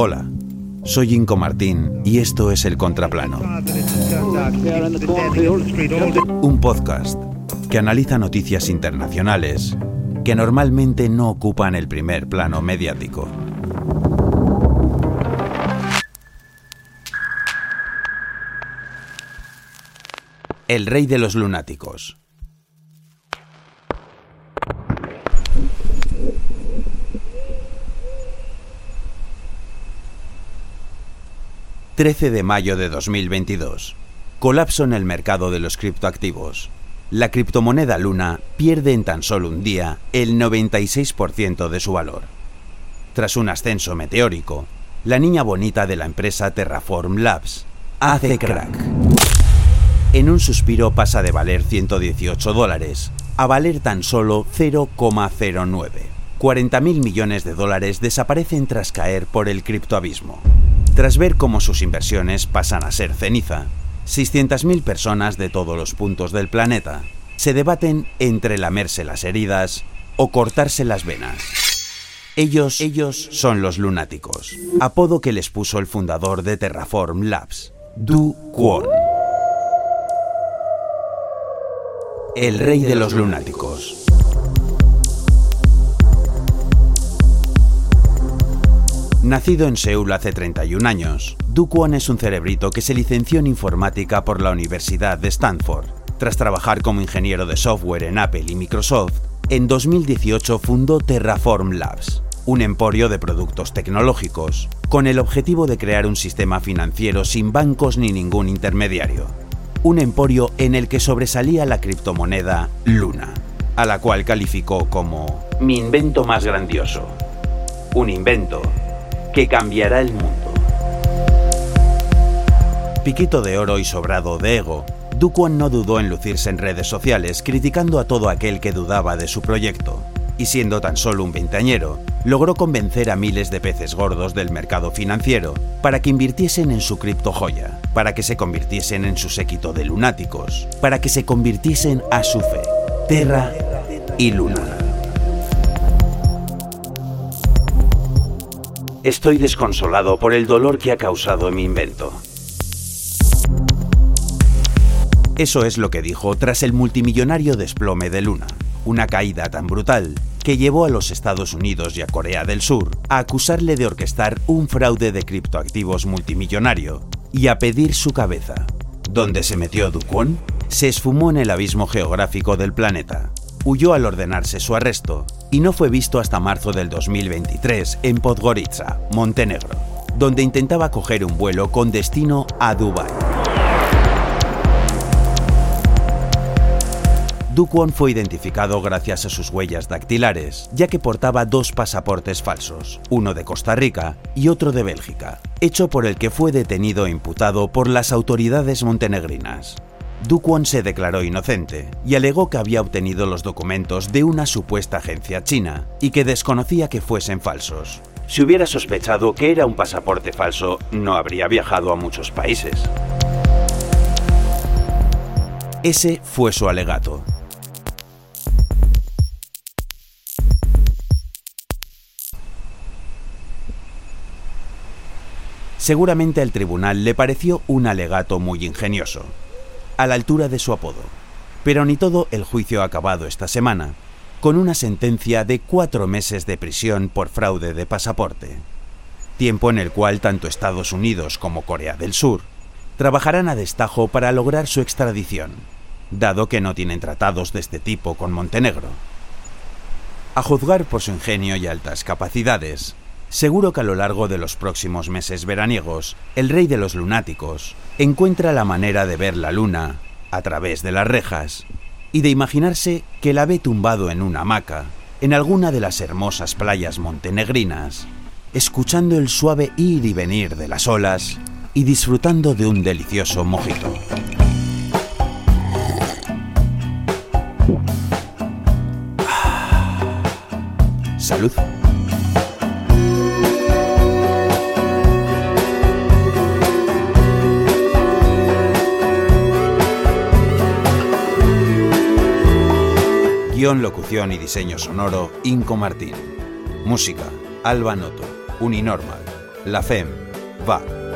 Hola, soy Inco Martín y esto es El Contraplano. Un podcast que analiza noticias internacionales que normalmente no ocupan el primer plano mediático. El rey de los lunáticos. 13 de mayo de 2022. Colapso en el mercado de los criptoactivos. La criptomoneda Luna pierde en tan solo un día el 96% de su valor. Tras un ascenso meteórico, la niña bonita de la empresa Terraform Labs hace crack. En un suspiro pasa de valer 118 dólares a valer tan solo 0,09. 40.000 millones de dólares desaparecen tras caer por el criptoabismo. Tras ver cómo sus inversiones pasan a ser ceniza, 600.000 personas de todos los puntos del planeta se debaten entre lamerse las heridas o cortarse las venas. Ellos, ellos son los lunáticos, apodo que les puso el fundador de Terraform Labs, Du Kwon. El rey de los lunáticos. Nacido en Seúl hace 31 años, Du Kwon es un cerebrito que se licenció en informática por la Universidad de Stanford. Tras trabajar como ingeniero de software en Apple y Microsoft, en 2018 fundó Terraform Labs, un emporio de productos tecnológicos, con el objetivo de crear un sistema financiero sin bancos ni ningún intermediario. Un emporio en el que sobresalía la criptomoneda Luna, a la cual calificó como mi invento más grandioso. Un invento que cambiará el mundo. Piquito de oro y sobrado de ego, Duquan no dudó en lucirse en redes sociales criticando a todo aquel que dudaba de su proyecto, y siendo tan solo un veinteañero, logró convencer a miles de peces gordos del mercado financiero para que invirtiesen en su criptojoya, para que se convirtiesen en su séquito de lunáticos, para que se convirtiesen a su fe, Terra y Luna. Estoy desconsolado por el dolor que ha causado mi invento. Eso es lo que dijo tras el multimillonario desplome de Luna, una caída tan brutal que llevó a los Estados Unidos y a Corea del Sur a acusarle de orquestar un fraude de criptoactivos multimillonario y a pedir su cabeza. ¿Dónde se metió Duquon? Se esfumó en el abismo geográfico del planeta. Huyó al ordenarse su arresto y no fue visto hasta marzo del 2023 en Podgorica, Montenegro, donde intentaba coger un vuelo con destino a Dubái. Dukwon fue identificado gracias a sus huellas dactilares, ya que portaba dos pasaportes falsos, uno de Costa Rica y otro de Bélgica, hecho por el que fue detenido e imputado por las autoridades montenegrinas. Dukwon se declaró inocente y alegó que había obtenido los documentos de una supuesta agencia china y que desconocía que fuesen falsos. Si hubiera sospechado que era un pasaporte falso, no habría viajado a muchos países. Ese fue su alegato. Seguramente al tribunal le pareció un alegato muy ingenioso, a la altura de su apodo. Pero ni todo el juicio ha acabado esta semana, con una sentencia de cuatro meses de prisión por fraude de pasaporte, tiempo en el cual tanto Estados Unidos como Corea del Sur trabajarán a destajo para lograr su extradición, dado que no tienen tratados de este tipo con Montenegro. A juzgar por su ingenio y altas capacidades, Seguro que a lo largo de los próximos meses veraniegos, el rey de los lunáticos encuentra la manera de ver la luna a través de las rejas y de imaginarse que la ve tumbado en una hamaca en alguna de las hermosas playas montenegrinas, escuchando el suave ir y venir de las olas y disfrutando de un delicioso mojito. Salud. Locución y diseño sonoro, Inco Martín. Música, Alba Noto, Uninormal, La FEM va.